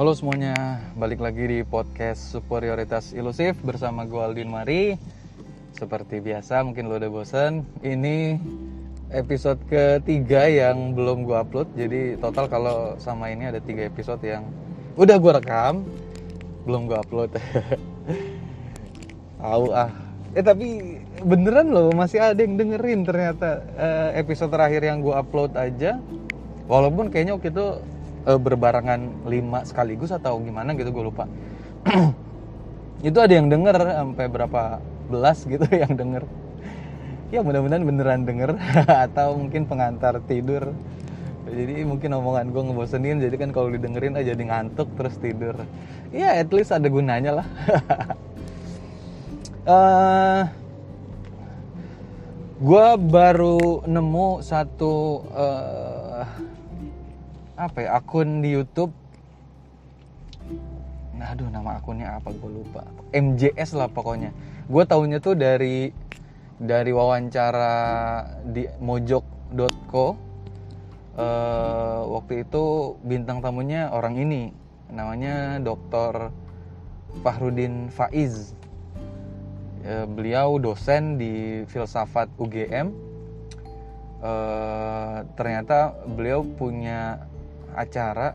Halo semuanya, balik lagi di podcast Superioritas Ilusif bersama gue Aldin Mari. Seperti biasa, mungkin lo udah bosen Ini episode ketiga yang belum gue upload. Jadi total kalau sama ini ada tiga episode yang udah gue rekam Belum gue upload. Tahu ah. Eh tapi beneran loh masih ada yang dengerin ternyata eh, episode terakhir yang gue upload aja. Walaupun kayaknya waktu itu uh, berbarengan lima sekaligus atau gimana gitu gue lupa. Itu ada yang denger sampai berapa belas gitu yang denger. Ya mudah-mudahan beneran denger atau mungkin pengantar tidur. Jadi mungkin omongan gue ngebosenin jadi kan kalau didengerin aja jadi ngantuk terus tidur. Ya at least ada gunanya lah. Uh, gue baru nemu satu uh, apa ya akun di YouTube? Nah aduh nama akunnya apa? Gue lupa. MJS lah pokoknya. Gue tahunya tuh dari dari wawancara di mojok.co uh, waktu itu bintang tamunya orang ini. Namanya Dr. Fahrudin Faiz. Uh, beliau dosen di filsafat UGM uh, ternyata beliau punya acara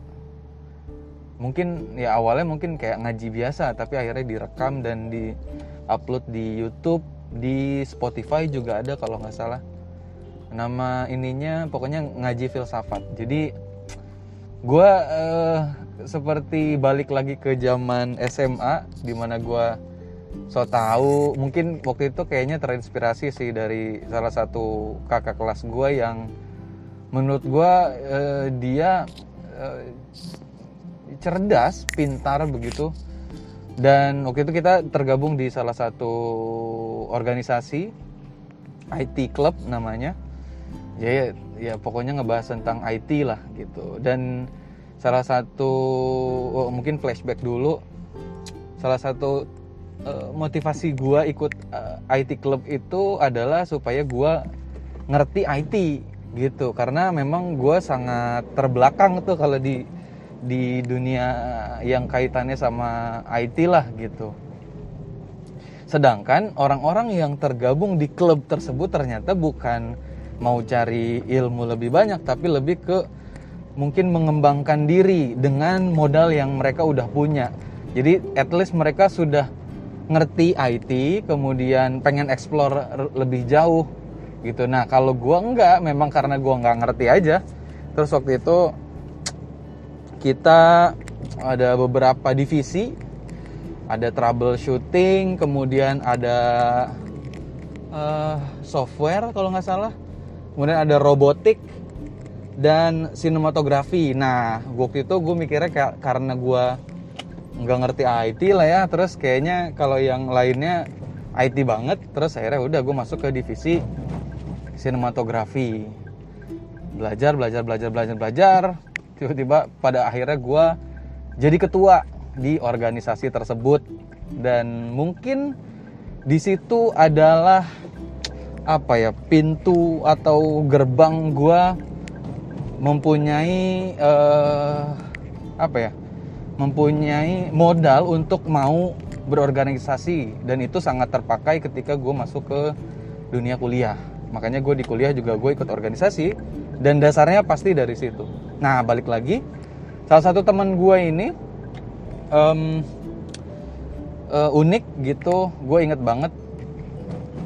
mungkin ya awalnya mungkin kayak ngaji biasa tapi akhirnya direkam dan di upload di YouTube di Spotify juga ada kalau nggak salah. Nama ininya pokoknya ngaji filsafat. Jadi gue uh, seperti balik lagi ke zaman SMA di mana gue so tahu mungkin waktu itu kayaknya terinspirasi sih dari salah satu kakak kelas gue yang menurut gue uh, dia uh, cerdas, pintar begitu. Dan waktu itu kita tergabung di salah satu organisasi IT Club namanya. Ya, ya, ya pokoknya ngebahas tentang IT lah gitu. Dan salah satu oh, mungkin flashback dulu. Salah satu uh, motivasi gua ikut uh, IT Club itu adalah supaya gua ngerti IT gitu. Karena memang gue sangat terbelakang tuh kalau di di dunia yang kaitannya sama IT lah gitu. Sedangkan orang-orang yang tergabung di klub tersebut ternyata bukan mau cari ilmu lebih banyak tapi lebih ke mungkin mengembangkan diri dengan modal yang mereka udah punya. Jadi at least mereka sudah ngerti IT kemudian pengen explore lebih jauh gitu. Nah kalau gue enggak memang karena gue nggak ngerti aja. Terus waktu itu kita ada beberapa divisi. Ada troubleshooting kemudian ada uh, software kalau nggak salah. Kemudian ada robotik dan sinematografi. Nah waktu itu gue mikirnya kayak karena gue nggak ngerti IT lah ya terus kayaknya kalau yang lainnya IT banget terus akhirnya udah gue masuk ke divisi sinematografi. Belajar belajar belajar belajar belajar. Tiba-tiba pada akhirnya gue jadi ketua di organisasi tersebut. Dan mungkin di situ adalah apa ya pintu atau gerbang gue mempunyai uh, apa ya mempunyai modal untuk mau berorganisasi. Dan itu sangat terpakai ketika gue masuk ke dunia kuliah makanya gue di kuliah juga gue ikut organisasi dan dasarnya pasti dari situ. Nah balik lagi salah satu teman gue ini um, uh, unik gitu gue inget banget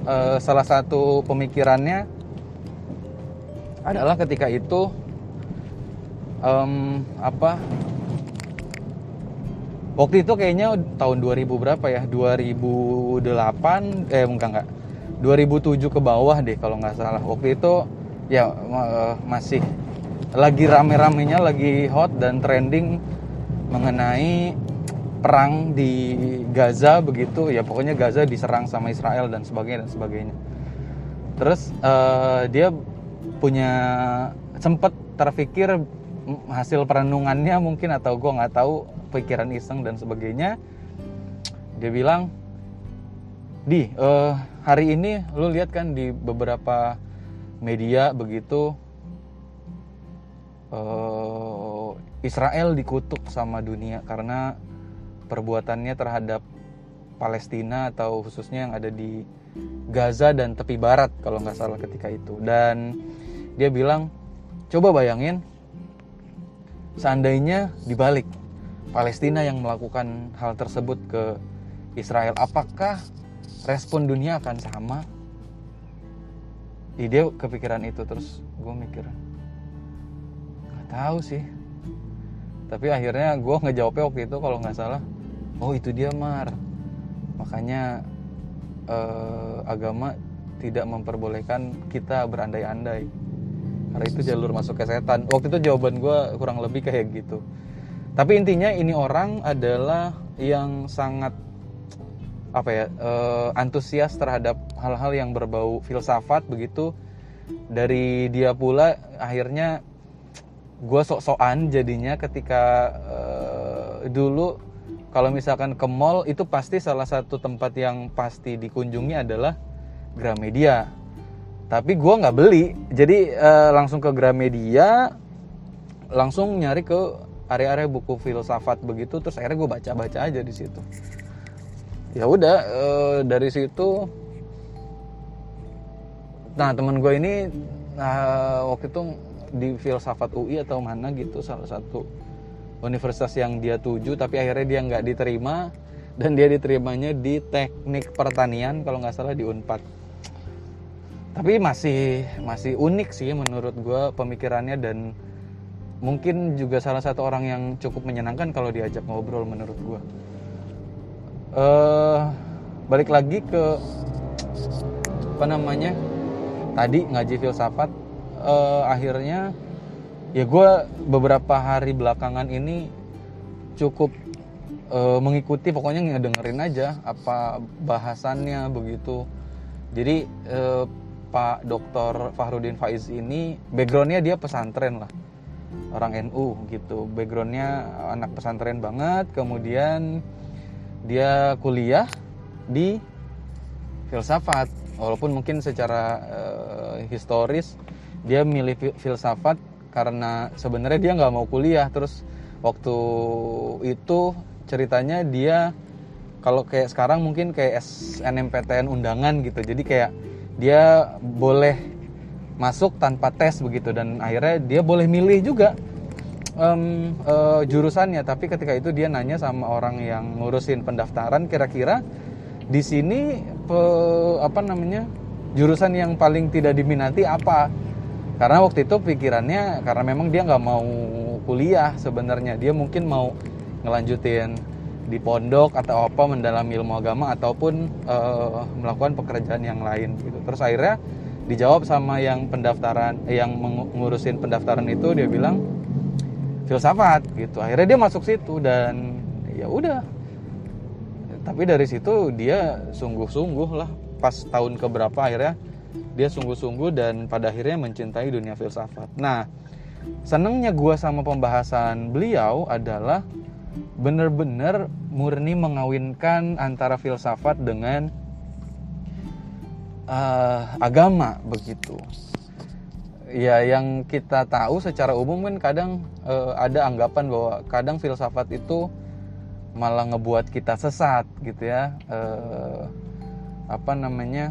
uh, salah satu pemikirannya adalah ketika itu um, apa waktu itu kayaknya tahun 2000 berapa ya? 2008 eh enggak enggak 2007 ke bawah deh kalau nggak salah. Waktu itu ya uh, masih lagi rame-ramenya lagi hot dan trending mengenai perang di Gaza begitu. Ya pokoknya Gaza diserang sama Israel dan sebagainya dan sebagainya. Terus uh, dia punya sempat terpikir hasil perenungannya mungkin atau gue nggak tahu pikiran iseng dan sebagainya. Dia bilang di uh, hari ini lu lihat kan di beberapa media begitu uh, Israel dikutuk sama dunia karena perbuatannya terhadap Palestina atau khususnya yang ada di Gaza dan tepi barat kalau nggak salah ketika itu. Dan dia bilang coba bayangin seandainya dibalik Palestina yang melakukan hal tersebut ke Israel apakah respon dunia akan sama. Dia kepikiran itu terus gue mikir nggak tahu sih. Tapi akhirnya gue ngejawabnya waktu itu kalau nggak salah oh itu dia mar. Makanya eh, agama tidak memperbolehkan kita berandai-andai. Karena itu jalur masuk ke setan. Waktu itu jawaban gue kurang lebih kayak gitu. Tapi intinya ini orang adalah yang sangat apa ya eh, antusias terhadap hal-hal yang berbau filsafat begitu. Dari dia pula akhirnya gue sok-sokan jadinya ketika eh, dulu kalau misalkan ke mall itu pasti salah satu tempat yang pasti dikunjungi adalah Gramedia. Tapi gue nggak beli. Jadi eh, langsung ke Gramedia langsung nyari ke area-area buku filsafat begitu terus akhirnya gue baca-baca aja di situ ya udah e, dari situ nah teman gue ini nah, waktu itu di filsafat UI atau mana gitu salah satu universitas yang dia tuju tapi akhirnya dia nggak diterima dan dia diterimanya di teknik pertanian kalau nggak salah di Unpad. Tapi masih masih unik sih menurut gue pemikirannya dan mungkin juga salah satu orang yang cukup menyenangkan kalau diajak ngobrol menurut gue uh, balik lagi ke apa namanya tadi ngaji filsafat. Uh, akhirnya ya gue beberapa hari belakangan ini cukup uh, mengikuti pokoknya ngedengerin aja apa bahasannya begitu. Jadi uh, Pak Dr. Fahrudin Faiz ini backgroundnya dia pesantren lah. Orang NU gitu. Backgroundnya anak pesantren banget. Kemudian dia kuliah di filsafat. Walaupun mungkin secara uh, historis dia milih filsafat karena sebenarnya dia nggak mau kuliah. Terus waktu itu ceritanya dia kalau kayak sekarang mungkin kayak SNMPTN undangan gitu. Jadi kayak dia boleh masuk tanpa tes begitu. Dan akhirnya dia boleh milih juga um, uh, jurusannya tapi ketika itu dia nanya sama orang yang ngurusin pendaftaran kira-kira di sini pe, apa namanya jurusan yang paling tidak diminati apa? Karena waktu itu pikirannya karena memang dia nggak mau kuliah sebenarnya dia mungkin mau ngelanjutin di pondok atau apa mendalami ilmu agama ataupun uh, melakukan pekerjaan yang lain gitu. Terus akhirnya dijawab sama yang pendaftaran yang mengurusin pendaftaran itu dia bilang filsafat gitu. Akhirnya dia masuk situ dan ya udah. Tapi dari situ dia sungguh-sungguh lah pas tahun keberapa akhirnya dia sungguh-sungguh dan pada akhirnya mencintai dunia filsafat. Nah senengnya gue sama pembahasan beliau adalah bener-bener murni mengawinkan antara filsafat dengan uh, agama begitu ya yang kita tahu secara umum kan kadang uh, ada anggapan bahwa kadang filsafat itu malah ngebuat kita sesat gitu ya. Uh, apa namanya?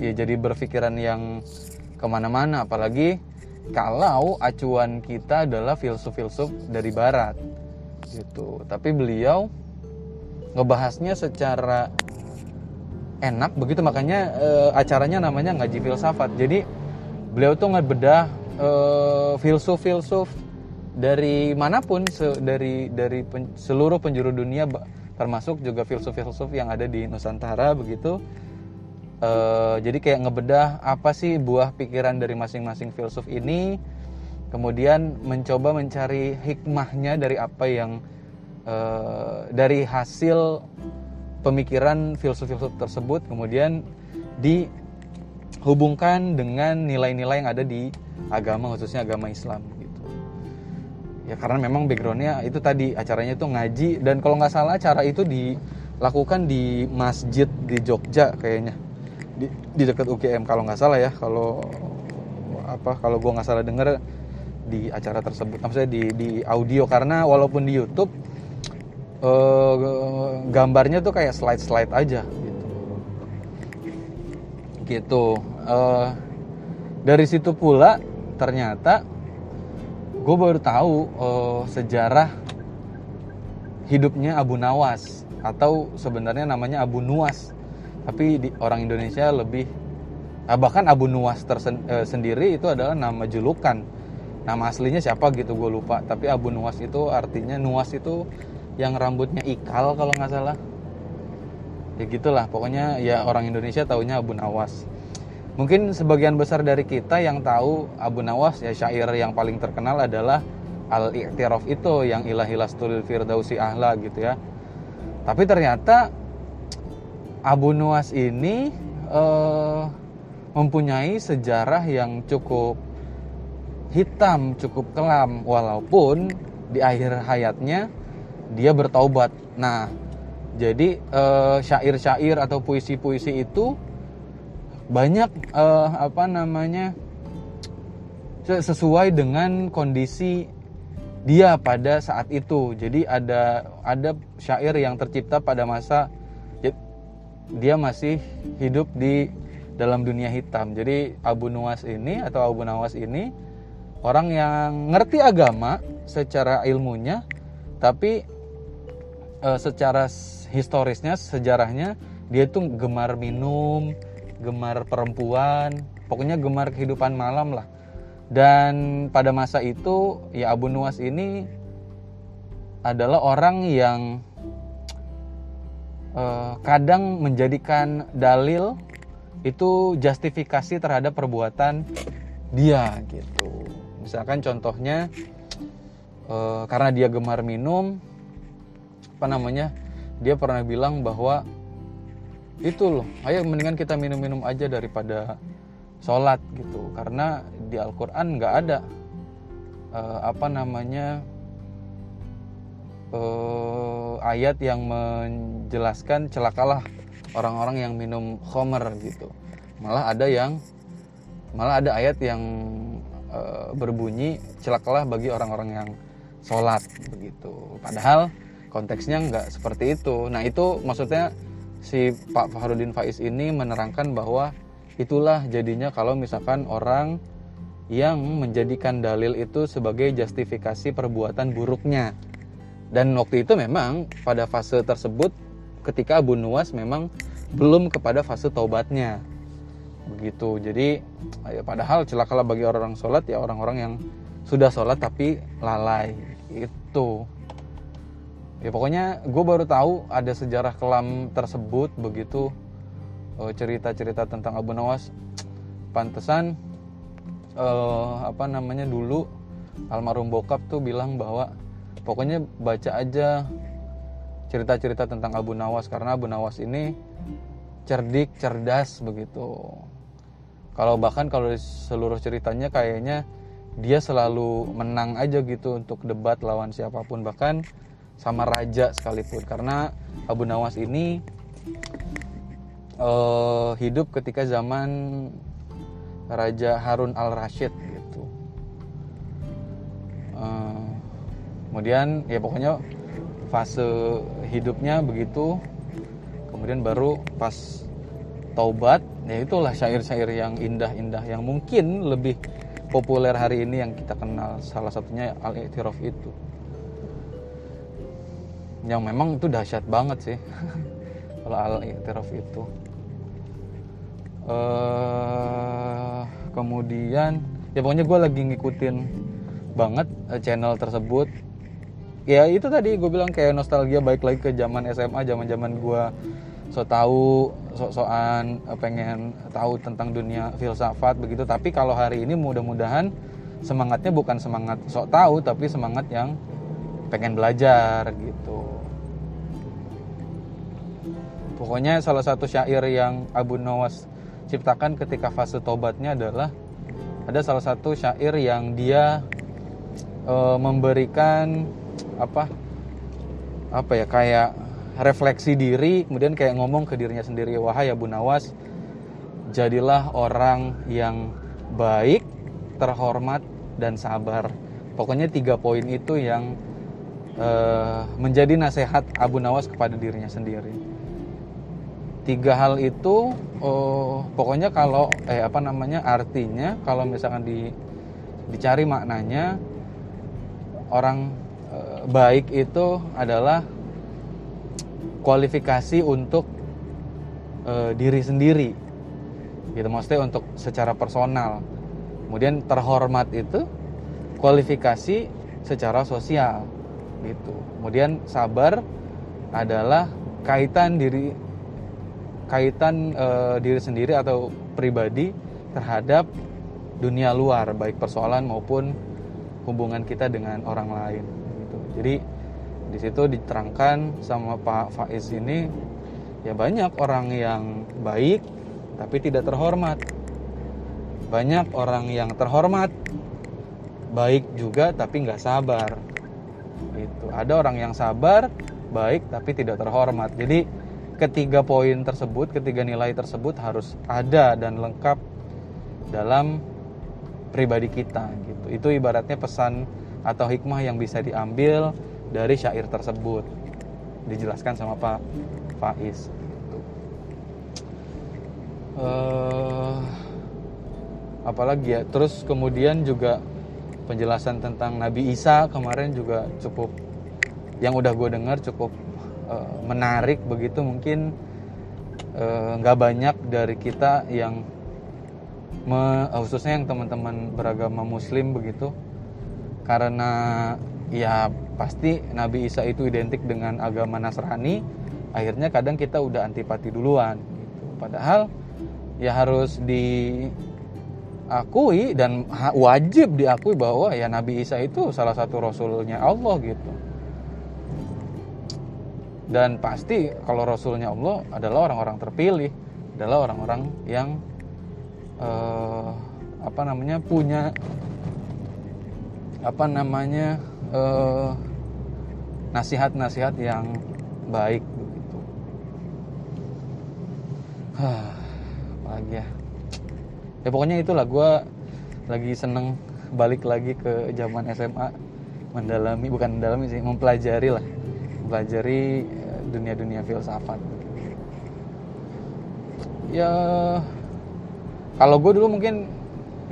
Ya jadi berpikiran yang ke mana-mana. Apalagi kalau acuan kita adalah filsuf-filsuf dari barat gitu. Tapi beliau ngebahasnya secara enak begitu. Makanya uh, acaranya namanya ngaji filsafat. Jadi beliau tuh ngebedah uh, filsuf-filsuf dari mana pun se dari dari pen seluruh penjuru dunia termasuk juga filsuf-filsuf yang ada di Nusantara begitu. Uh, jadi kayak ngebedah apa sih buah pikiran dari masing-masing filsuf ini kemudian mencoba mencari hikmahnya dari apa yang uh, dari hasil pemikiran filsuf-filsuf tersebut kemudian di hubungkan dengan nilai-nilai yang ada di agama khususnya agama Islam gitu. Ya karena memang backgroundnya itu tadi acaranya itu ngaji dan kalau nggak salah acara itu dilakukan di masjid di Jogja kayaknya. Di, di dekat UGM kalau nggak salah ya. Kalau apa kalau gue nggak salah dengar di acara tersebut maksudnya di di audio. Karena walaupun di YouTube uh, gambarnya tuh kayak slide slide aja gitu gitu. Uh, dari situ pula ternyata gue baru tahu uh, sejarah hidupnya Abu Nawas atau sebenarnya namanya Abu Nuwas. Tapi di orang Indonesia lebih nah, bahkan Abu Nuwas tersendiri itu adalah nama julukan. Nama aslinya siapa gitu gue lupa. Tapi Abu Nuwas itu artinya Nuwas itu yang rambutnya ikal kalau nggak salah ya gitulah pokoknya ya orang Indonesia taunya Abu Nawas. Mungkin sebagian besar dari kita yang tahu Abu Nawas ya syair yang paling terkenal adalah al iktiraf itu yang ilahilas tulil firdausi ahla gitu ya. Tapi ternyata Abu Nuwas ini uh, mempunyai sejarah yang cukup hitam, cukup kelam, walaupun di akhir hayatnya dia bertaubat. Nah, jadi uh, syair-syair atau puisi-puisi itu banyak uh, apa namanya sesuai dengan kondisi dia pada saat itu. Jadi ada ada syair yang tercipta pada masa dia masih hidup di dalam dunia hitam. Jadi Abu Nuwas ini atau Abu Nawas ini orang yang ngerti agama secara ilmunya, tapi e, secara historisnya, sejarahnya dia tuh gemar minum, gemar perempuan, pokoknya gemar kehidupan malam lah. Dan pada masa itu ya Abu Nuwas ini adalah orang yang uh, kadang menjadikan dalil itu justifikasi terhadap perbuatan dia gitu. Misalkan contohnya uh, karena dia gemar minum, apa namanya? Dia pernah bilang bahwa itu loh, ayo mendingan kita minum-minum aja daripada sholat gitu. Karena di Al-Quran nggak ada uh, apa namanya uh, ayat yang menjelaskan celakalah orang-orang yang minum khomer gitu. Malah ada yang malah ada ayat yang uh, berbunyi celakalah bagi orang-orang yang sholat begitu. Padahal konteksnya nggak seperti itu. Nah itu maksudnya si Pak Fahrudin Faiz ini menerangkan bahwa itulah jadinya kalau misalkan orang yang menjadikan dalil itu sebagai justifikasi perbuatan buruknya dan waktu itu memang pada fase tersebut ketika Abu Nuwas memang belum kepada fase taubatnya. Begitu. Jadi ya padahal celakalah bagi orang-orang sholat ya orang-orang yang sudah sholat tapi lalai. Itu. Ya pokoknya gue baru tahu ada sejarah kelam tersebut begitu eh, cerita-cerita tentang Abu Nawas pantesan uh, apa namanya dulu almarhum bokap tuh bilang bahwa pokoknya baca aja cerita-cerita tentang Abu Nawas karena Abu Nawas ini cerdik, cerdas begitu. Kalau bahkan kalau seluruh ceritanya kayaknya dia selalu menang aja gitu untuk debat lawan siapa pun bahkan sama raja sekalipun. Karena Abu Nawas ini uh, hidup ketika zaman Raja Harun al Rashid gitu. Uh, kemudian ya pokoknya fase hidupnya begitu. Kemudian baru pas taubat ya itulah syair-syair yang indah-indah yang mungkin lebih populer hari ini yang kita kenal. Salah satunya al-i'tiraf itu yang memang itu dahsyat banget sih. Kalau al-i'tiraf itu. Uh, kemudian ya pokoknya gue lagi ngikutin banget eh, channel tersebut. Ya itu tadi gue bilang kayak nostalgia baik lagi ke zaman SMA zaman zaman gue so tahu sok-sokan eh, pengen tahu tentang dunia filsafat begitu. Tapi kalau hari ini mudah-mudahan semangatnya bukan semangat sok tahu tapi semangat yang pengen belajar gitu. Pokoknya salah satu syair yang Abu Nawas ciptakan ketika fase tobatnya adalah ada salah satu syair yang dia e, memberikan apa apa ya kayak refleksi diri kemudian kayak ngomong ke dirinya sendiri wahai Abu Nawas jadilah orang yang baik terhormat dan sabar. Pokoknya tiga poin itu yang uh, menjadi nasihat Abu Nawas kepada dirinya sendiri. Tiga hal itu uh, pokoknya kalau eh apa namanya artinya kalau misalkan di dicari maknanya orang uh, baik itu adalah kualifikasi untuk uh, diri sendiri. Gitu maksudnya untuk secara personal. Kemudian terhormat itu kualifikasi secara sosial gitu kemudian sabar adalah kaitan diri kaitan uh, diri sendiri atau pribadi terhadap dunia luar baik persoalan maupun hubungan kita dengan orang lain gitu. Jadi di situ diterangkan sama Pak Faiz ini ya banyak orang yang baik tapi tidak terhormat. Banyak orang yang terhormat baik juga tapi nggak sabar. Gitu. Ada orang yang sabar baik tapi tidak terhormat. Jadi ketiga poin tersebut, ketiga nilai tersebut harus ada dan lengkap dalam pribadi kita gitu. Itu ibaratnya pesan atau hikmah yang bisa diambil dari syair tersebut. Dijelaskan sama Pak Faiz uh, apalagi ya terus kemudian juga penjelasan tentang Nabi Isa kemarin juga cukup yang udah gue dengar cukup uh, menarik begitu mungkin eh, nggak uh, banyak dari kita yang me, khususnya yang teman-teman beragama Muslim begitu karena ya pasti Nabi Isa itu identik dengan agama Nasrani akhirnya kadang kita udah antipati duluan gitu. padahal ya harus diakui dan wajib diakui bahwa ya Nabi Isa itu salah satu rasulnya Allah gitu. Dan pasti kalau rasulnya Allah adalah orang-orang terpilih, adalah orang-orang yang uh, apa namanya punya apa namanya uh, nasihat-nasihat yang baik begitu lagi ya ya pokoknya itulah gue lagi seneng balik lagi ke zaman SMA mendalami bukan mendalami sih mempelajari lah. Mempelajari eh, dunia-dunia filsafat. Ya kalau gue dulu mungkin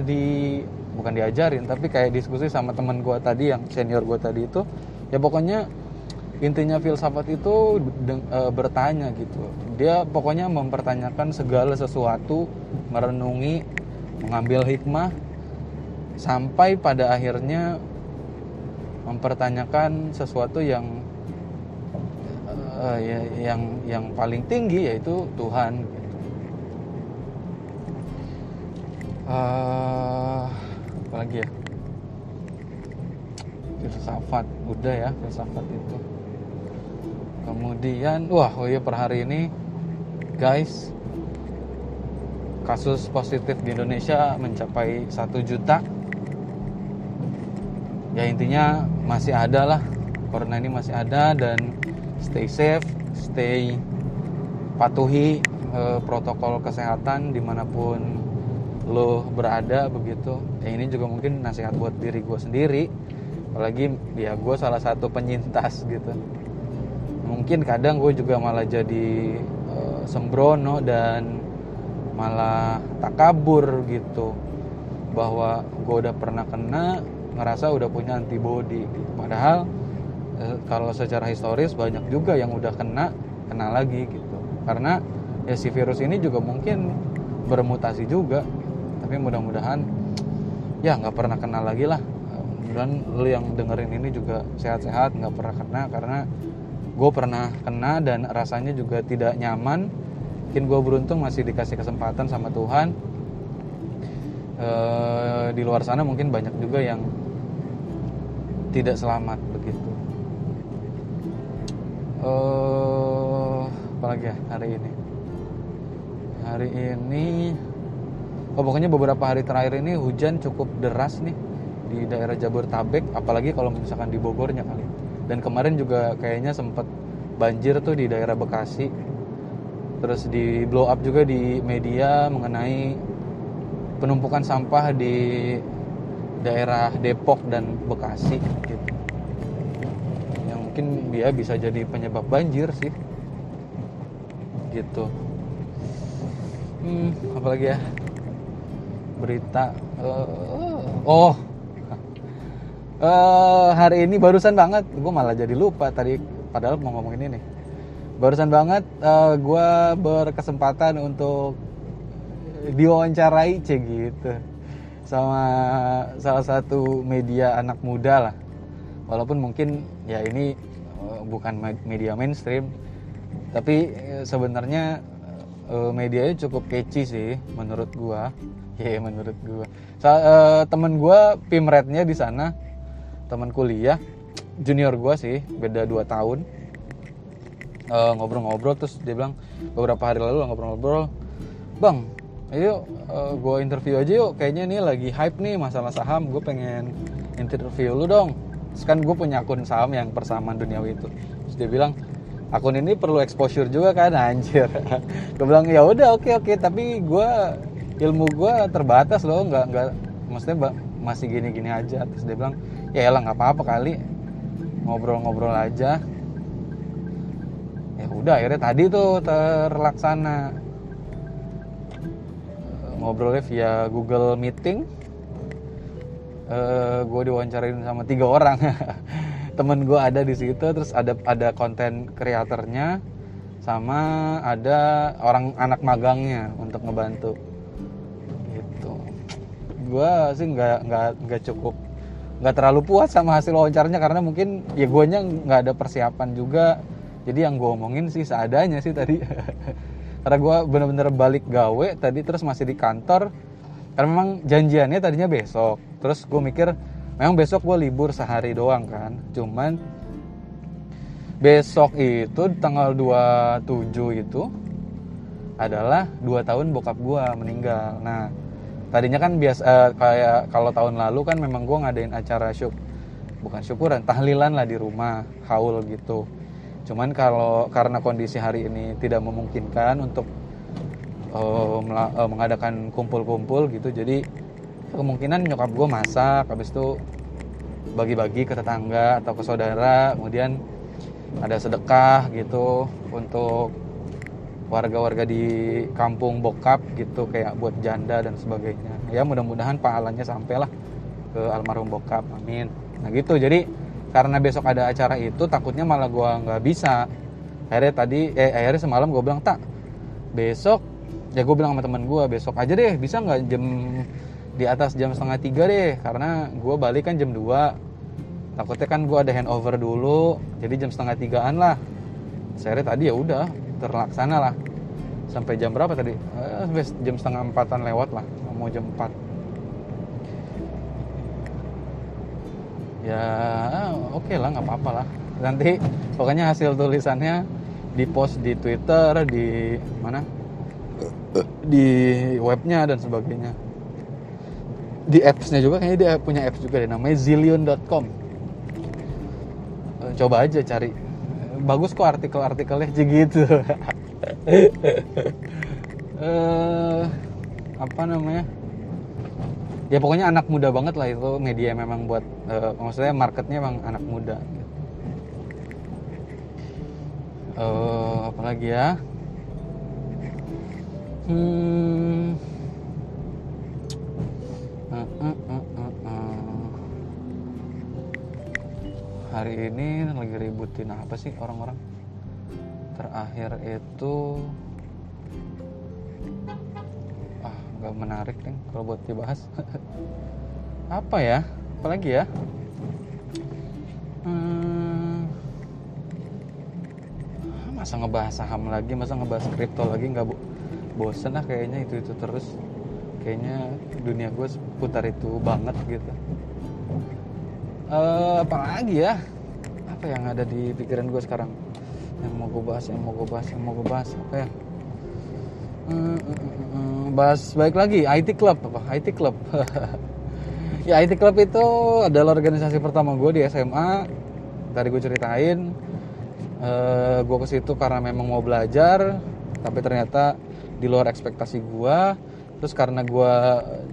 di bukan diajarin tapi kayak diskusi sama teman gue tadi yang senior gue tadi itu ya pokoknya intinya filsafat itu e, bertanya gitu. Dia pokoknya mempertanyakan segala sesuatu merenungi mengambil hikmah sampai pada akhirnya mempertanyakan sesuatu yang uh, ya, yang yang paling tinggi yaitu Tuhan. Uh, apalagi ya? Filsafat udah ya filsafat itu kemudian wah oh iya per hari ini guys kasus positif di Indonesia mencapai satu juta. Ya intinya masih ada lah. Corona ini masih ada dan stay safe stay patuhi eh, protokol kesehatan di mana pun lo berada begitu. Ya ini juga mungkin nasihat buat diri gue sendiri. Apalagi ya gue salah satu penyintas gitu mungkin kadang gue juga malah jadi uh, sembrono dan malah takabur gitu. Bahwa gue udah pernah kena ngerasa udah punya antibody. Gitu. padahal uh, kalau secara historis banyak juga yang udah kena kena lagi gitu. Karena ya si virus ini juga mungkin bermutasi juga. Tapi mudah-mudahan ya nggak pernah kena lagi lah. Dan lu yang dengerin ini juga sehat-sehat nggak pernah kena. Karena gue pernah kena dan rasanya juga tidak nyaman. Mungkin gue beruntung masih dikasih kesempatan sama Tuhan. E, di luar sana mungkin banyak juga yang tidak selamat begitu. E, apalagi ya hari ini? Hari ini oh pokoknya beberapa hari terakhir ini hujan cukup deras nih di daerah Jabodetabek apalagi kalau misalkan di Bogornya kali dan kemarin juga kayaknya sempat banjir tuh di daerah Bekasi. Terus di blow up juga di media mengenai penumpukan sampah di daerah Depok dan Bekasi gitu. Yang mungkin dia bisa jadi penyebab banjir sih. Gitu. Hmm apalagi ya? Berita uh, oh uh, hari ini barusan banget. Gue malah jadi lupa tadi padahal mau ngomongin ini. Barusan banget uh, gue berkesempatan untuk diwawancarai cek gitu. Sama salah satu media anak muda lah. Walaupun mungkin ya ini uh, bukan media mainstream. Tapi sebenarnya uh, medianya cukup catchy sih menurut gua. Ya yeah, menurut gua. So, uh, temen gua pimretnya di sana teman kuliah junior gua sih beda 2 tahun. Ngobrol-ngobrol uh, terus dia bilang beberapa hari lalu ngobrol-ngobrol. Bang ayo uh, gue interview aja yuk kayaknya nih lagi hype nih masalah saham gue pengen interview lu dong. Kan gue punya akun saham yang persamaan duniawi itu. Terus dia bilang akun ini perlu exposure juga kan anjir. Gue bilang ya udah oke okay, oke okay. tapi gue ilmu gue terbatas loh nggak nggak maksudnya masih gini-gini aja. Terus dia bilang ya elah nggak apa-apa kali. Ngobrol-ngobrol aja. Ya udah akhirnya tadi tuh terlaksana. Ngobrolnya via Google Meeting. Uh, gue diwawancarain sama tiga orang. Temen gue ada di situ terus ada ada konten kreatornya sama ada orang anak magangnya untuk ngebantu. Gitu. Gue sih nggak nggak nggak cukup nggak terlalu puas sama hasil wawancaranya karena mungkin ya gue nya nggak ada persiapan juga. Jadi yang gue omongin sih seadanya sih tadi. Karena gue bener-bener balik gawe tadi terus masih di kantor. Karena memang janjiannya tadinya besok. Terus gue mikir memang besok gue libur sehari doang kan. Cuman besok itu tanggal 27 itu adalah dua tahun bokap gue meninggal. Nah tadinya kan biasa uh, kayak kalau tahun lalu kan memang gue ngadain acara syuk bukan syukuran tahlilan lah di rumah haul gitu. Cuman kalau karena kondisi hari ini tidak memungkinkan untuk uh, uh, mengadakan kumpul-kumpul gitu, jadi kemungkinan nyokap gue masak, habis itu bagi-bagi ke tetangga atau ke saudara, kemudian ada sedekah gitu untuk warga-warga di kampung bokap gitu kayak buat janda dan sebagainya. Ya mudah-mudahan pahalanya sampailah ke almarhum bokap. Amin. Nah gitu. Jadi karena besok ada acara itu takutnya malah gue nggak bisa akhirnya tadi eh akhirnya semalam gue bilang tak besok ya gue bilang sama temen gue besok aja deh bisa nggak jam di atas jam setengah tiga deh karena gue balik kan jam 2 takutnya kan gue ada handover dulu jadi jam setengah tigaan lah saya tadi ya udah terlaksana lah. Sampai jam berapa tadi? Eh, jam setengah empatan lewat lah. Mau jam empat. Ya oke okay lah nggak apa-apa lah. Nanti pokoknya hasil tulisannya di post di Twitter di mana? Di webnya dan sebagainya. Di appsnya juga kayaknya dia punya apps juga namanya zillion.com eh, coba aja cari bagus kok artikel-artikelnya gitu. Uh, apa namanya? Ya pokoknya anak muda banget lah itu media memang buat uh, maksudnya marketnya emang anak muda. Uh, apalagi ya? Hmm. Uh, uh, uh. Hari ini lagi ributin apa sih orang-orang? Terakhir itu nggak menarik nih kalau buat dibahas. Apa ya? Apalagi ya? Hmm, masa ngebahas saham lagi masa ngebahas kripto lagi? Nggak bosen lah kayaknya itu itu terus. Kayaknya dunia gue putar itu banget gitu uh, apalagi ya? Apa yang ada di pikiran gue sekarang? Yang mau gue bahas yang mau gue bahas yang mau gue bahas apa ya? Hmm, hmm, hmm, bahas baik lagi IT Club apa? IT Club. Ya IT Club itu adalah organisasi pertama gue di SMA tadi gue ceritain. Uh, gue ke situ karena memang mau belajar tapi ternyata di luar ekspektasi gue terus karena gue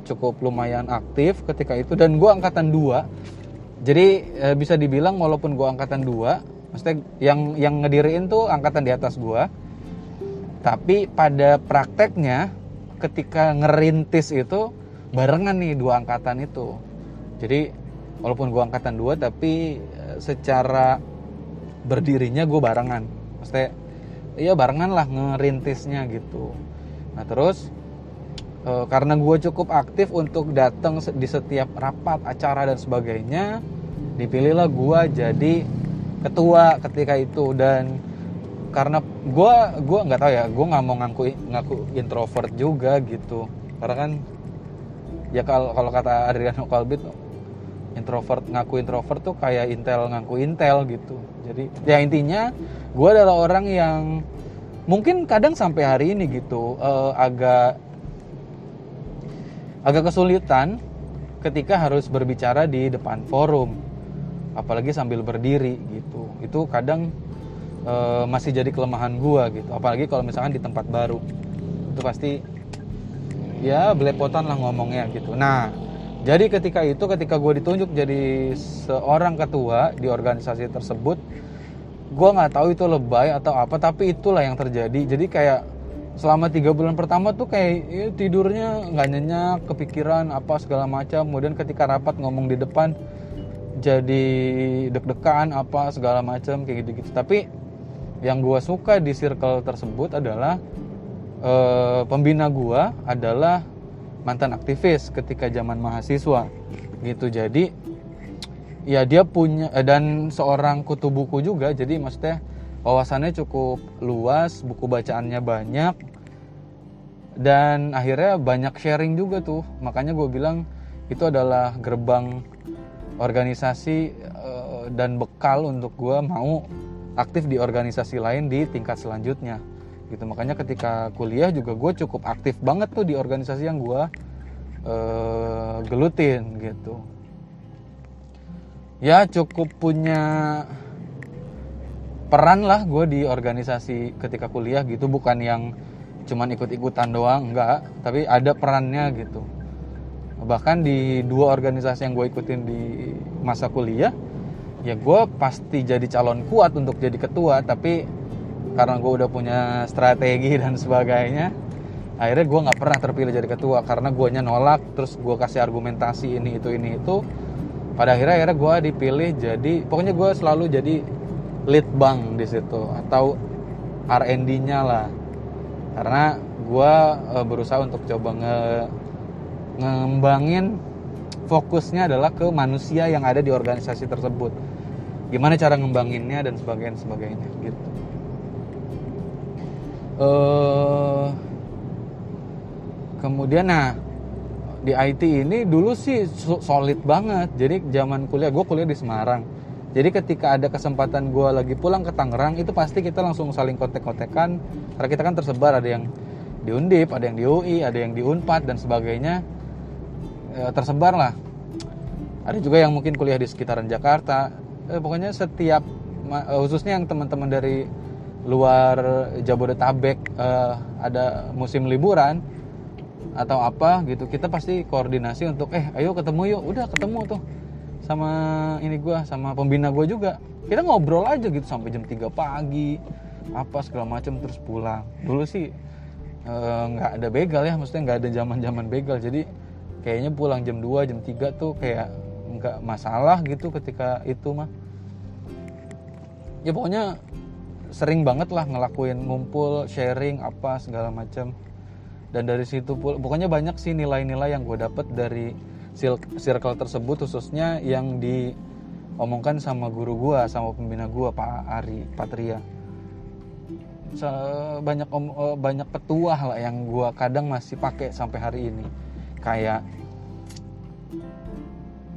cukup lumayan aktif ketika itu dan gue angkatan dua jadi e, bisa dibilang walaupun gue angkatan dua maksudnya yang yang ngediriin tuh angkatan di atas gue tapi pada prakteknya ketika ngerintis itu barengan nih dua angkatan itu. Jadi walaupun gue angkatan dua tapi e, secara berdirinya gue barengan. Maksudnya iya barengan lah ngerintisnya gitu. Nah terus e, karena gue cukup aktif untuk datang di setiap rapat acara dan sebagainya dipilihlah gue jadi ketua ketika itu dan karena gue gue nggak tahu ya gue nggak mau ngaku ngaku introvert juga gitu. Karena kan ya kalau kalau kata Adriano Kalbit introvert ngaku introvert tuh kayak intel ngaku intel gitu. Jadi ya intinya gue adalah orang yang mungkin kadang sampai hari ini gitu uh, agak agak kesulitan ketika harus berbicara di depan forum apalagi sambil berdiri gitu. Itu kadang uh, masih jadi kelemahan gue gitu. Apalagi kalau misalkan di tempat baru. Itu pasti ya belepotan lah ngomongnya gitu. Nah jadi ketika itu ketika gue ditunjuk jadi seorang ketua di organisasi tersebut gue nggak tahu itu lebay atau apa tapi itulah yang terjadi. Jadi kayak selama tiga bulan pertama tuh kayak ya, tidurnya nggak nyenyak kepikiran apa segala macam. Kemudian ketika rapat ngomong di depan jadi deg-degan apa segala macam kayak gitu-gitu tapi yang gue suka di circle tersebut adalah e, pembina gue adalah mantan aktivis ketika zaman mahasiswa gitu jadi ya dia punya eh, dan seorang kutu buku juga jadi maksudnya wawasannya cukup luas, buku bacaannya banyak, dan akhirnya banyak sharing juga tuh. Makanya gue bilang itu adalah gerbang organisasi uh, dan bekal untuk gue mau aktif di organisasi lain di tingkat selanjutnya. Gitu makanya ketika kuliah juga gue cukup aktif banget tuh di organisasi yang gue uh, gelutin gitu. Ya cukup punya peran lah gue di organisasi ketika kuliah gitu bukan yang cuman ikut-ikutan doang enggak tapi ada perannya gitu bahkan di dua organisasi yang gue ikutin di masa kuliah ya gue pasti jadi calon kuat untuk jadi ketua. Tapi karena gue udah punya strategi dan sebagainya akhirnya gue nggak pernah terpilih jadi ketua. Karena gue nolak terus gue kasih argumentasi ini itu ini itu. Pada akhirnya akhirnya gue dipilih jadi pokoknya gue selalu jadi lead bank di situ atau R&D-nya lah. Karena gue e, berusaha untuk coba nge ngembangin fokusnya adalah ke manusia yang ada di organisasi tersebut. Gimana cara ngembanginnya dan sebagainya sebagainya gitu. Uh, kemudian nah di IT ini dulu sih solid banget. Jadi zaman kuliah gue kuliah di Semarang. Jadi ketika ada kesempatan gue lagi pulang ke Tangerang itu pasti kita langsung saling kontek-kontekan. Karena kita kan tersebar ada yang di Undip, ada yang di UI, ada yang di Unpad dan sebagainya e, tersebar lah. Ada juga yang mungkin kuliah di sekitaran Jakarta. E, pokoknya setiap e, khususnya yang teman-teman dari luar Jabodetabek e, ada musim liburan atau apa gitu kita pasti koordinasi untuk eh ayo ketemu yuk udah ketemu tuh sama ini gue sama pembina gue juga kita ngobrol aja gitu sampai jam 3 pagi apa segala macam terus pulang dulu sih eh, nggak e, ada begal ya maksudnya nggak ada zaman zaman begal jadi kayaknya pulang jam 2 jam 3 tuh kayak nggak masalah gitu ketika itu mah. Ya pokoknya sering banget lah ngelakuin ngumpul sharing apa segala macam. Dan dari situ pokoknya banyak sih nilai-nilai yang gue dapet dari circle tersebut khususnya yang diomongkan sama guru gua sama pembina gua Pak Ari Patria. Banyak om, eh, banyak petuah lah yang gua kadang masih pakai sampai hari ini kayak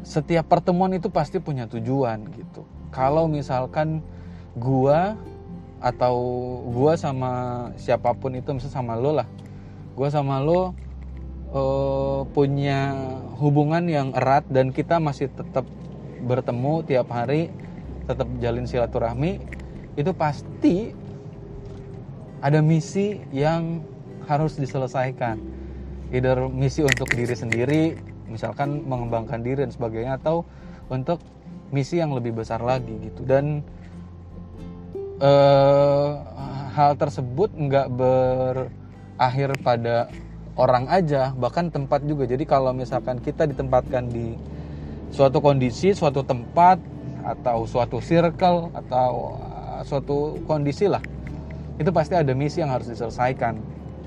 setiap pertemuan itu pasti punya tujuan gitu kalau misalkan gua atau gua sama siapa pun itu misalnya sama lo lah gua sama lo uh, punya hubungan yang erat dan kita masih tetap bertemu tiap hari, tetap jalin silaturahmi, itu pasti ada misi yang harus diselesaikan. Either misi untuk diri sendiri misalkan mengembangkan diri dan sebagainya atau untuk misi yang lebih besar lagi gitu. Dan uh, hal tersebut nggak berakhir pada orang aja bahkan tempat juga. Jadi kalau misalkan kita ditempatkan di suatu kondisi suatu tempat atau suatu circle atau uh, suatu kondisi lah itu pasti ada misi yang harus diselesaikan.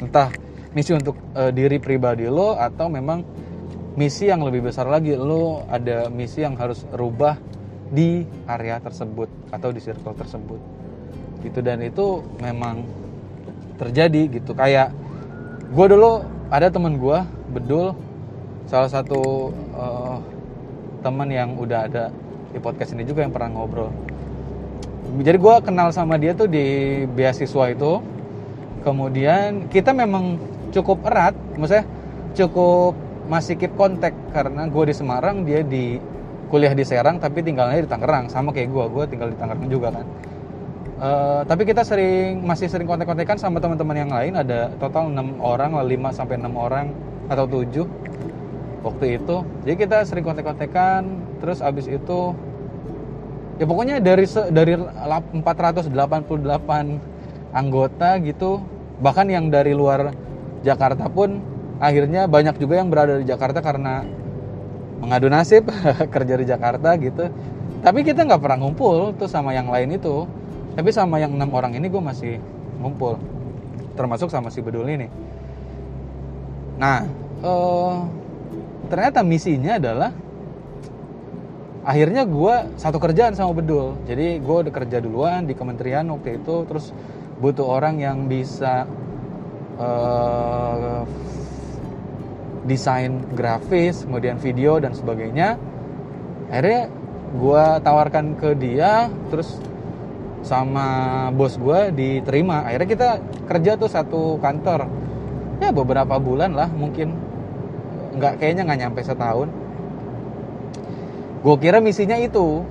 Entah misi untuk uh, diri pribadi lo atau memang misi yang lebih besar lagi? Lo ada misi yang harus rubah di area tersebut atau di circle tersebut. Gitu dan itu memang terjadi gitu. Kayak gue dulu ada temen gue bedul salah satu uh, teman yang udah ada di podcast ini juga yang pernah ngobrol. Jadi gue kenal sama dia tuh di beasiswa itu. Kemudian kita memang cukup erat maksudnya cukup masih keep kontak karena gue di Semarang dia di kuliah di Serang tapi tinggalnya di Tangerang. Sama kayak gue gue tinggal di Tangerang juga kan. Uh, tapi kita sering masih sering kontak-kontakan sama teman-teman yang lain. Ada total 6 orang 5 sampai 6 orang atau 7 waktu itu. Jadi kita sering kontak-kontakan terus abis itu ya pokoknya dari dari 488 anggota gitu bahkan yang dari luar Jakarta pun akhirnya banyak juga yang berada di Jakarta karena mengadu nasib kerja di Jakarta gitu. Tapi kita nggak pernah ngumpul tuh sama yang lain itu. Tapi sama yang enam orang ini gue masih ngumpul. Termasuk sama si bedul ini. Nah uh, ternyata misinya adalah akhirnya gue satu kerjaan sama bedul. Jadi gue udah kerja duluan di kementerian waktu itu terus butuh orang yang bisa uh, desain grafis kemudian video dan sebagainya. Akhirnya gue tawarkan ke dia terus sama bos gue diterima. Akhirnya kita kerja tuh satu kantor. Ya beberapa bulan lah mungkin. Nggak kayaknya nggak nyampe setahun. Gue kira misinya itu.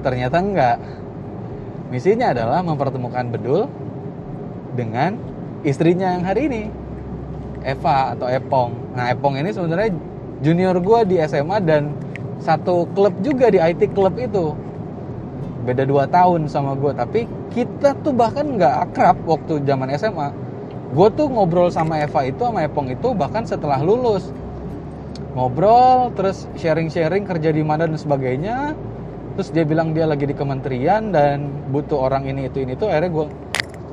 Ternyata enggak misinya adalah mempertemukan Bedul dengan istrinya yang hari ini Eva atau Epong. Nah Epong ini sebenarnya junior gue di SMA dan satu klub juga di IT klub itu. Beda 2 tahun sama gue tapi kita tuh bahkan nggak akrab waktu zaman SMA gue tuh ngobrol sama Eva itu sama Epong itu bahkan setelah lulus. Ngobrol terus sharing-sharing kerja di mana dan sebagainya. Terus dia bilang dia lagi di kementerian dan butuh orang ini itu ini tuh akhirnya gue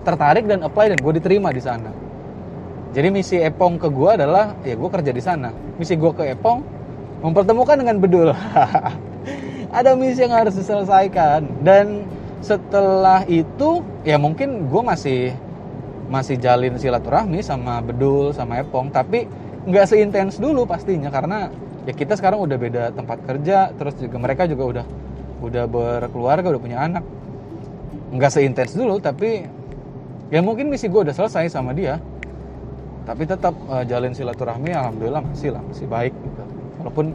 tertarik dan apply dan gue diterima di sana. Jadi misi Epong ke gue adalah ya gue kerja di sana. Misi gue ke Epong mempertemukan dengan Bedul. Ada misi yang harus diselesaikan. Dan setelah itu ya mungkin gue masih masih jalin silaturahmi sama Bedul sama Epong. Tapi nggak seintens dulu pastinya karena ya kita sekarang udah beda tempat kerja terus juga mereka juga udah udah berkeluarga udah punya anak. Nggak seintens dulu tapi ya mungkin misi gue udah selesai sama dia. Tapi tetap uh, jalin silaturahmi alhamdulillah masih lah masih baik gitu. Walaupun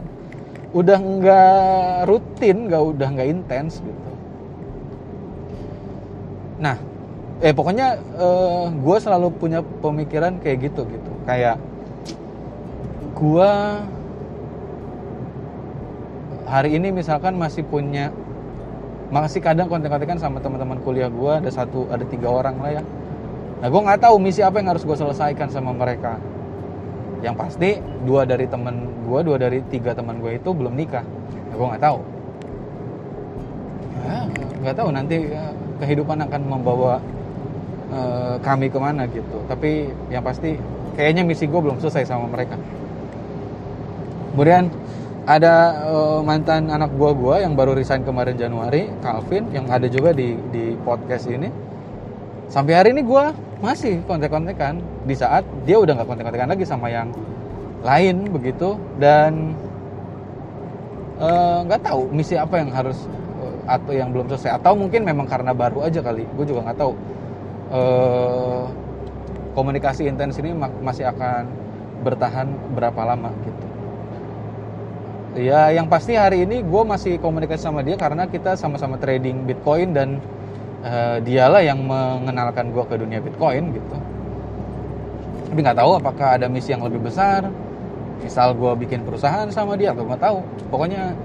udah nggak rutin nggak udah nggak intens gitu. Nah eh pokoknya eh, gue selalu punya pemikiran kayak gitu gitu. Kayak gue hari ini misalkan masih punya masih kadang kontak-kontakan sama teman-teman kuliah gue ada satu ada tiga orang lah ya nah gue nggak tahu misi apa yang harus gue selesaikan sama mereka. Yang pasti dua dari temen gue dua dari tiga teman gue itu belum nikah. Ya, gue nggak tahu. Ya, nggak tahu nanti ya, kehidupan akan membawa uh, kami ke mana gitu. Tapi yang pasti kayaknya misi gue belum selesai sama mereka. Kemudian ada uh, mantan anak gue gue yang baru resign kemarin Januari Calvin yang ada juga di di podcast ini sampai hari ini gue masih kontek-kontekan. Di saat dia udah nggak kontek-kontekan lagi sama yang lain begitu. Dan eh, nggak uh, tahu misi apa yang harus uh, atau yang belum selesai. Atau mungkin memang karena baru aja kali. Gue juga nggak tahu. Uh, komunikasi intens ini masih akan bertahan berapa lama gitu. Ya yang pasti hari ini gue masih komunikasi sama dia karena kita sama-sama trading bitcoin dan uh, dialah yang mengenalkan gue ke dunia Bitcoin gitu. Tapi nggak tahu apakah ada misi yang lebih besar. Misal gue bikin perusahaan sama dia atau nggak tahu. Pokoknya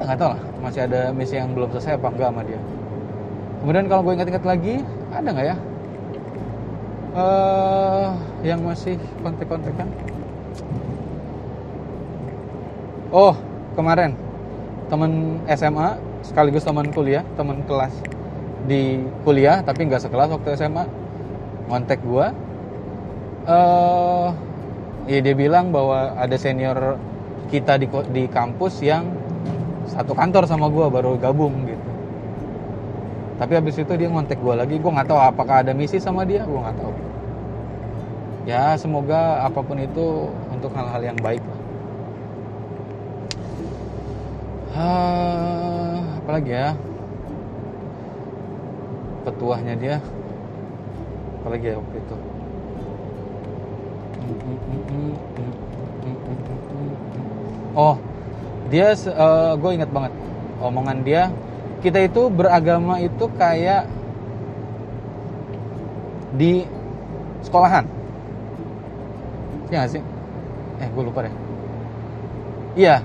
ya nggak tahu lah masih ada misi yang belum selesai apa enggak sama dia. Kemudian kalau gue ingat-ingat lagi ada nggak ya? Uh, yang masih kontek-kontekan oh kemarin teman SMA sekaligus teman kuliah teman kelas di kuliah tapi nggak sekelas waktu SMA ngontek gue uh, ya dia bilang bahwa ada senior kita di di kampus yang satu kantor sama gue baru gabung gitu. Tapi habis itu dia ngontek gue lagi. Gue nggak tahu apakah ada misi sama dia gue nggak tahu. Ya semoga apa pun itu untuk hal-hal yang baik lah. Uh, apalagi ya petuahnya dia. Apalagi ya waktu itu? Oh dia uh, eh, gue ingat banget. Omongan dia kita itu beragama itu kayak di sekolahan. Ya gak sih? Eh gue lupa deh. Iya.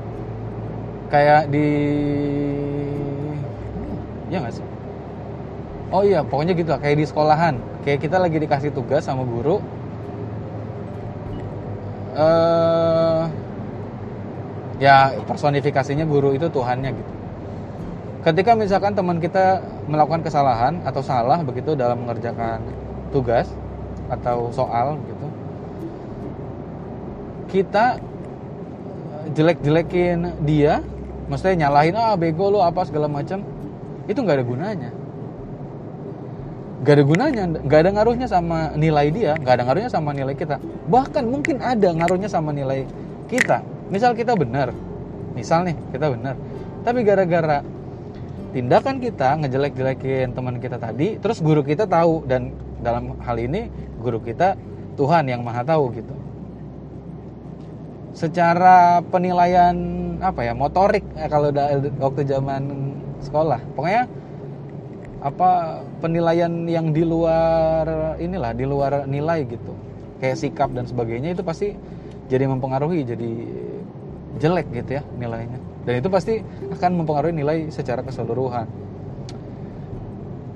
Kayak di ya gak sih oh iya pokoknya gitu lah kayak di sekolahan kayak kita lagi dikasih tugas sama guru uh, ya personifikasinya guru itu Tuhannya gitu. Ketika misalkan teman kita melakukan kesalahan atau salah begitu dalam mengerjakan tugas atau soal gitu, kita jelek-jelekin dia, maksudnya nyalahin ah bego lo apa segala macam, itu nggak ada gunanya. Gak ada gunanya, gak ada ngaruhnya sama nilai dia, gak ada ngaruhnya sama nilai kita. Bahkan mungkin ada ngaruhnya sama nilai kita. Misal kita benar. Misal nih kita benar. Tapi gara-gara tindakan kita ngejelek-jelekin teman kita tadi terus guru kita tahu dan dalam hal ini guru kita Tuhan yang maha tahu gitu. Secara penilaian apa ya motorik eh, kalau waktu zaman sekolah. Pokoknya apa penilaian yang di luar inilah di luar nilai gitu. Kayak sikap dan sebagainya itu pasti jadi mempengaruhi jadi jelek gitu ya nilainya. Dan itu pasti akan mempengaruhi nilai secara keseluruhan.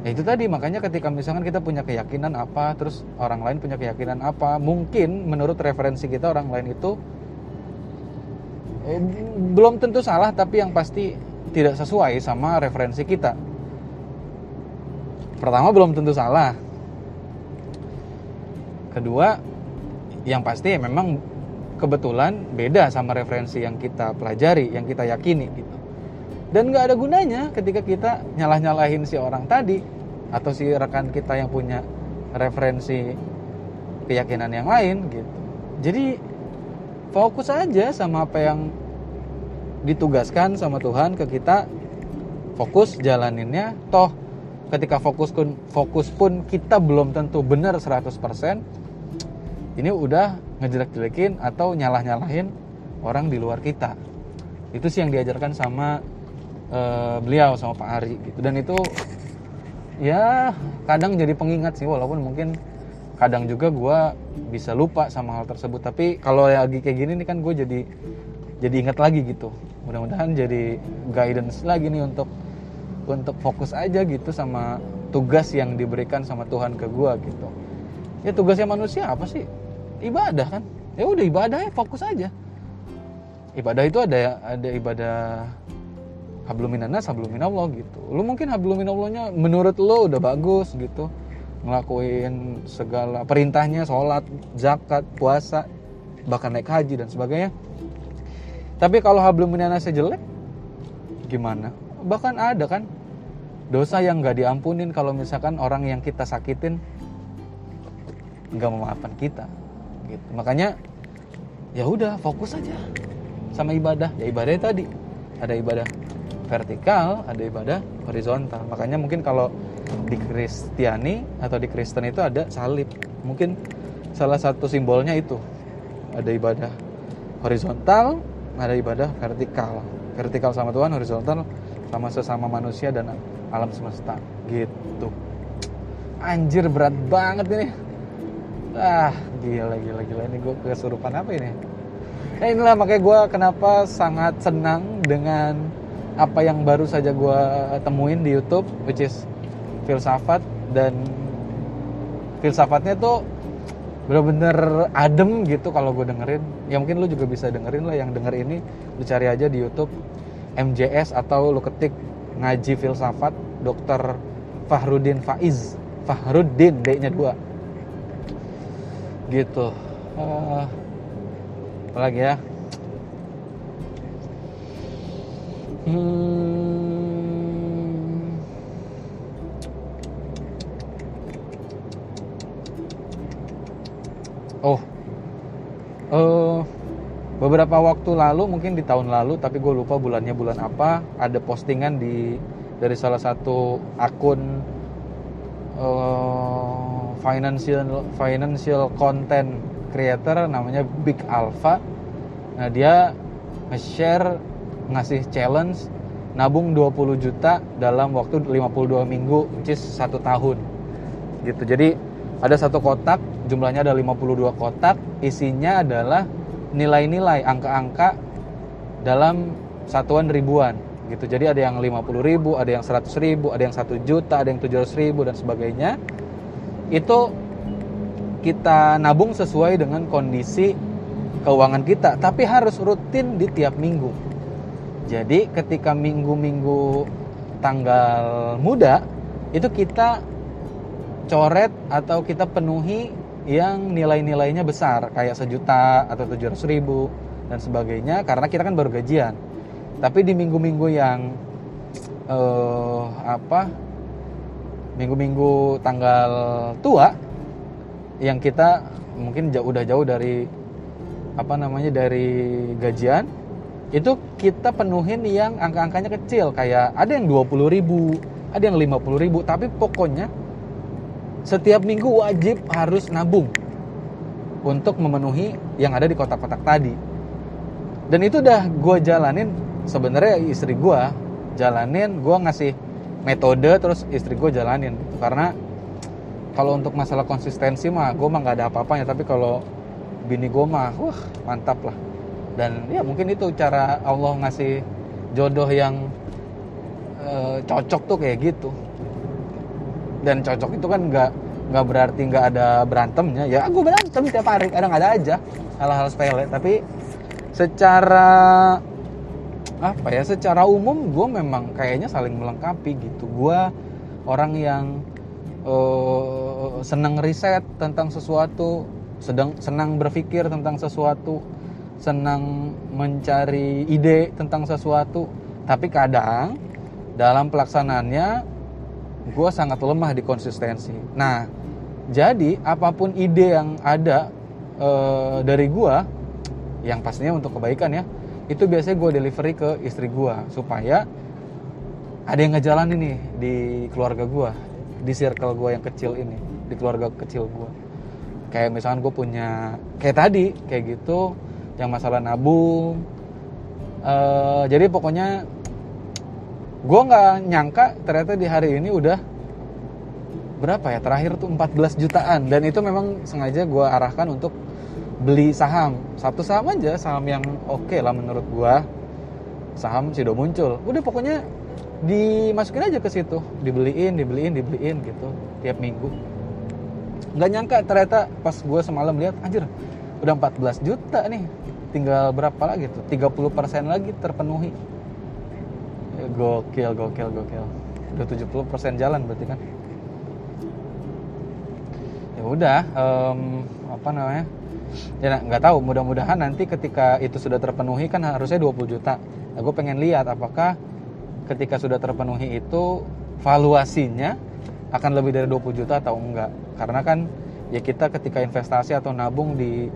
Ya itu tadi makanya ketika misalkan kita punya keyakinan apa terus orang lain punya keyakinan apa mungkin menurut referensi kita orang lain itu eh, belum tentu salah tapi yang pasti tidak sesuai sama referensi kita pertama belum tentu salah kedua yang pasti memang kebetulan beda sama referensi yang kita pelajari, yang kita yakini gitu. Dan nggak ada gunanya ketika kita nyalah-nyalahin si orang tadi atau si rekan kita yang punya referensi keyakinan yang lain gitu. Jadi fokus aja sama apa yang ditugaskan sama Tuhan ke kita fokus jalaninnya toh ketika fokus pun fokus pun kita belum tentu benar 100% ini udah ngejelek-jelekin atau nyalah-nyalahin orang di luar kita. Itu sih yang diajarkan sama uh, beliau sama Pak Ari gitu. Dan itu ya kadang jadi pengingat sih walaupun mungkin kadang juga gue bisa lupa sama hal tersebut. Tapi kalau lagi kayak gini nih kan gue jadi jadi ingat lagi gitu. Mudah-mudahan jadi guidance lagi nih untuk untuk fokus aja gitu sama tugas yang diberikan sama Tuhan ke gue gitu. Ya tugasnya manusia apa sih? Ibadah kan? Ya udah ibadah ya fokus aja. Ibadah itu ada ada ibadah habluminanas habluminallah gitu. Lu mungkin habluminallahnya menurut lo udah bagus gitu. Ngelakuin segala perintahnya sholat zakat puasa bahkan naik haji dan sebagainya. Tapi kalau habluminanasnya jelek gimana bahkan ada kan dosa yang nggak diampunin kalau misalkan orang yang kita sakitin nggak memaafkan kita gitu. Makanya ya udah fokus aja sama ibadah. Ya ibadahnya tadi ada ibadah vertikal ada ibadah horizontal. Makanya mungkin kalau di Kristiani atau di Kristen itu ada salib. Mungkin salah satu simbolnya itu ada ibadah horizontal ada ibadah vertikal. Vertikal sama Tuhan horizontal sama sesama manusia dan alam semesta. Gitu. Anjir berat banget ini. Ah gila gila gila. Ini gue kesurupan apa ini? Nah inilah makanya gue kenapa sangat senang dengan apa yang baru saja gue temuin di YouTube which is filsafat. Dan filsafatnya tuh bener-bener adem gitu kalau gue dengerin. Ya mungkin lu juga bisa dengerin lah. Yang denger ini lu cari aja di YouTube MJS atau lu ketik ngaji filsafat dokter Fahrudin Faiz. Fahrudin D nya dua. Gitu. Uh, apa lagi ya? Hmm, oh. Uh, beberapa waktu lalu mungkin di tahun lalu tapi gue lupa bulannya bulan apa ada postingan di dari salah satu akun uh, financial financial content creator namanya Big Alpha. Nah dia nge-share ngasih challenge nabung 20 juta dalam waktu 52 minggu which is satu tahun. Gitu. Jadi ada satu kotak jumlahnya ada 52 kotak isinya adalah nilai-nilai angka-angka dalam satuan ribuan gitu. Jadi ada yang 50 ribu ada yang 100 ribu ada yang 1 juta ada yang 700 ribu dan sebagainya. Itu kita nabung sesuai dengan kondisi keuangan kita tapi harus rutin di tiap minggu. Jadi ketika minggu-minggu tanggal muda itu kita coret atau kita penuhi yang nilai-nilainya besar kayak sejuta atau tujuh ratus ribu dan sebagainya karena kita kan baru gajian. Tapi di minggu-minggu yang uh, apa minggu-minggu tanggal tua yang kita mungkin jauh udah jauh dari apa namanya dari gajian itu kita penuhin yang angka-angkanya kecil kayak ada yang 20 ribu ada yang 50 ribu tapi pokoknya setiap minggu wajib harus nabung untuk memenuhi yang ada di kotak-kotak tadi. Dan itu udah gue jalanin. Sebenarnya istri gue jalanin gue ngasih metode terus istri gue jalanin. Karena kalau untuk masalah konsistensi mah gue mah nggak ada apa-apanya. Tapi kalau bini gue mah wah mantap lah. Dan ya mungkin itu cara Allah ngasih jodoh yang e, cocok tuh kayak gitu dan cocok itu kan nggak nggak berarti nggak ada berantemnya. Ya aku berantem tiap hari kadang ada aja hal-hal sepele. Tapi secara apa ya secara umum gue memang kayaknya saling melengkapi gitu. Gue orang yang uh, senang riset tentang sesuatu sedang senang berpikir tentang sesuatu senang mencari ide tentang sesuatu. Tapi kadang dalam pelaksanaannya gue sangat lemah di konsistensi. Nah jadi apa pun ide yang ada e, dari gue yang pastinya untuk kebaikan ya itu biasanya gue delivery ke istri gue supaya ada yang ngejalan ini di keluarga gue di circle gue yang kecil ini di keluarga kecil gue kayak misalkan gue punya kayak tadi kayak gitu yang masalah nabung uh, jadi pokoknya gue nggak nyangka ternyata di hari ini udah berapa ya? Terakhir tuh 14 jutaan. Dan itu memang sengaja gue arahkan untuk beli saham. Satu saham aja saham yang oke okay lah menurut gue saham sudah muncul. Udah pokoknya dimasukin aja ke situ. Dibeliin dibeliin dibeliin gitu tiap minggu. Nggak nyangka ternyata pas gue semalam lihat anjir udah 14 juta nih. Tinggal berapa lagi tuh? 30% lagi terpenuhi gokil gokil gokil. Udah 70% jalan berarti kan? Ya udah um, apa namanya? Ya nggak tahu. Mudah-mudahan nanti ketika itu sudah terpenuhi kan harusnya 20 juta. Nah, gue pengen lihat apakah ketika sudah terpenuhi itu valuasinya akan lebih dari 20 juta atau enggak. Karena kan ya kita ketika investasi atau nabung di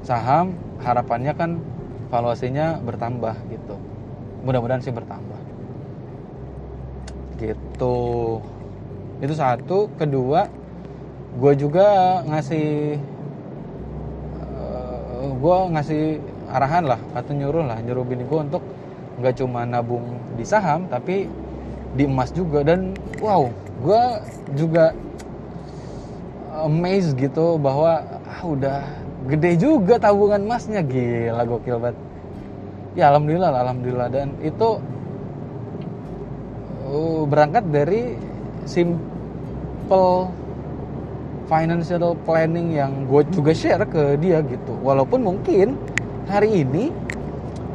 saham harapannya kan valuasinya bertambah gitu. Mudah-mudahan sih bertambah gitu. Itu satu. Kedua gue juga ngasih uh, eh, gue ngasih arahan lah atau nyuruh lah nyuruh bini gue untuk nggak cuma nabung di saham tapi di emas juga. Dan wow gue juga amazed gitu bahwa ah, udah gede juga tabungan emasnya. Gila gokil banget. Ya alhamdulillah alhamdulillah. Dan itu uh, berangkat dari simple financial planning yang gue juga share ke dia gitu. Walaupun mungkin hari ini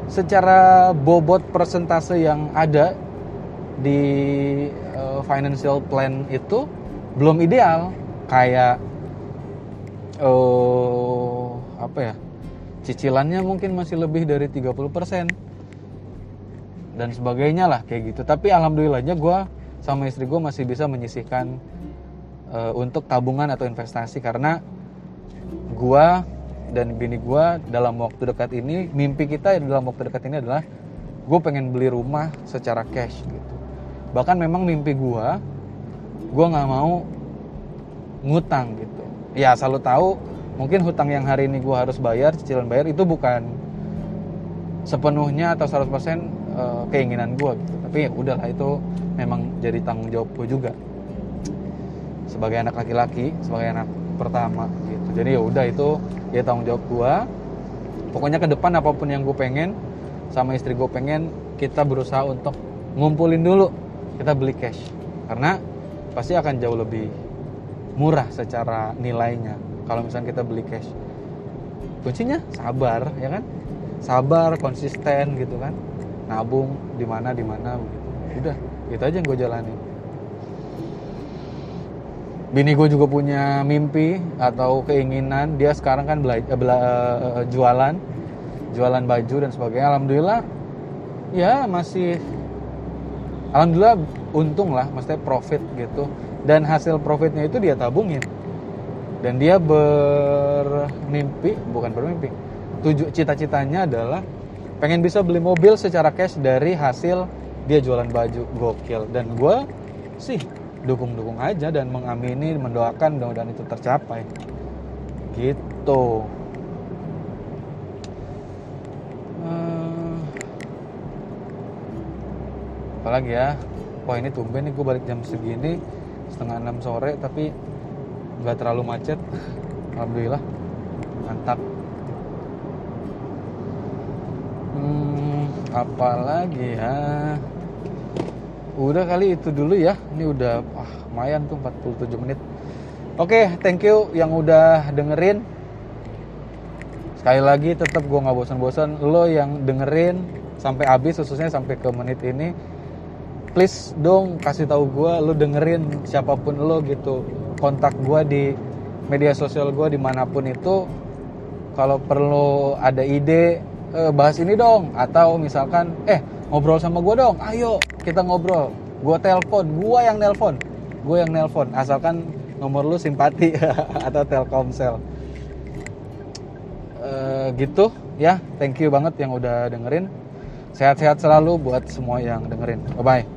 secara bobot persentase yang ada di uh, financial plan itu belum ideal. Kayak uh, apa ya cicilannya mungkin masih lebih dari 30% dan sebagainya lah kayak gitu. Tapi alhamdulillahnya gue sama istri gue masih bisa menyisihkan uh, untuk tabungan atau investasi. Karena gue dan bini gue dalam waktu dekat ini mimpi kita dalam waktu dekat ini adalah gue pengen beli rumah secara cash gitu. Bahkan memang mimpi gue gue nggak mau ngutang gitu. Ya selalu tahu mungkin hutang yang hari ini gue harus bayar cicilan bayar itu bukan sepenuhnya atau 100% eh, keinginan gue gitu. Tapi ya udahlah itu memang jadi tanggung jawab gue juga. Sebagai anak laki-laki sebagai anak pertama gitu. Jadi ya udah itu ya tanggung jawab gua. Pokoknya ke depan apa pun yang gue pengen sama istri gue pengen kita berusaha untuk ngumpulin dulu. Kita beli cash. Karena pasti akan jauh lebih murah secara nilainya kalau misalnya kita beli cash. Kuncinya sabar ya kan? Sabar konsisten gitu kan nabung di mana di mana udah gitu aja yang gue jalanin. Bini gue juga punya mimpi atau keinginan dia sekarang kan bela, bela, uh, jualan jualan baju dan sebagainya. Alhamdulillah ya masih alhamdulillah untung lah maksudnya profit gitu. Dan hasil profitnya itu dia tabungin. Dan dia bermimpi bukan bermimpi tujuh cita-citanya adalah pengen bisa beli mobil secara cash dari hasil dia jualan baju. Gokil. Dan gue sih dukung-dukung aja dan mengamini mendoakan mudah-mudahan itu tercapai. Gitu. Hmm, apalagi ya? Wah ini tumben nih gue balik jam segini setengah enam sore tapi nggak terlalu macet. Alhamdulillah. Mantap apalagi ya udah kali itu dulu ya. Ini udah ah, lumayan tuh 47 menit. Oke okay, thank you yang udah dengerin. Sekali lagi tetap gue nggak bosan-bosan. Lo yang dengerin sampai habis khususnya sampai ke menit ini please dong kasih tahu gue lo dengerin siapa pun lo gitu. Kontak gue di media sosial gue di mana pun itu. Kalau perlu ada ide eh, bahas ini dong. Atau misalkan eh ngobrol sama gue dong. Ayo kita ngobrol. Gue telepon. Gue yang nelpon. Gue yang nelpon. Asalkan nomor lu simpati atau telkomsel. E, gitu. Ya thank you banget yang udah dengerin. Sehat-sehat selalu buat semua yang dengerin. Bye bye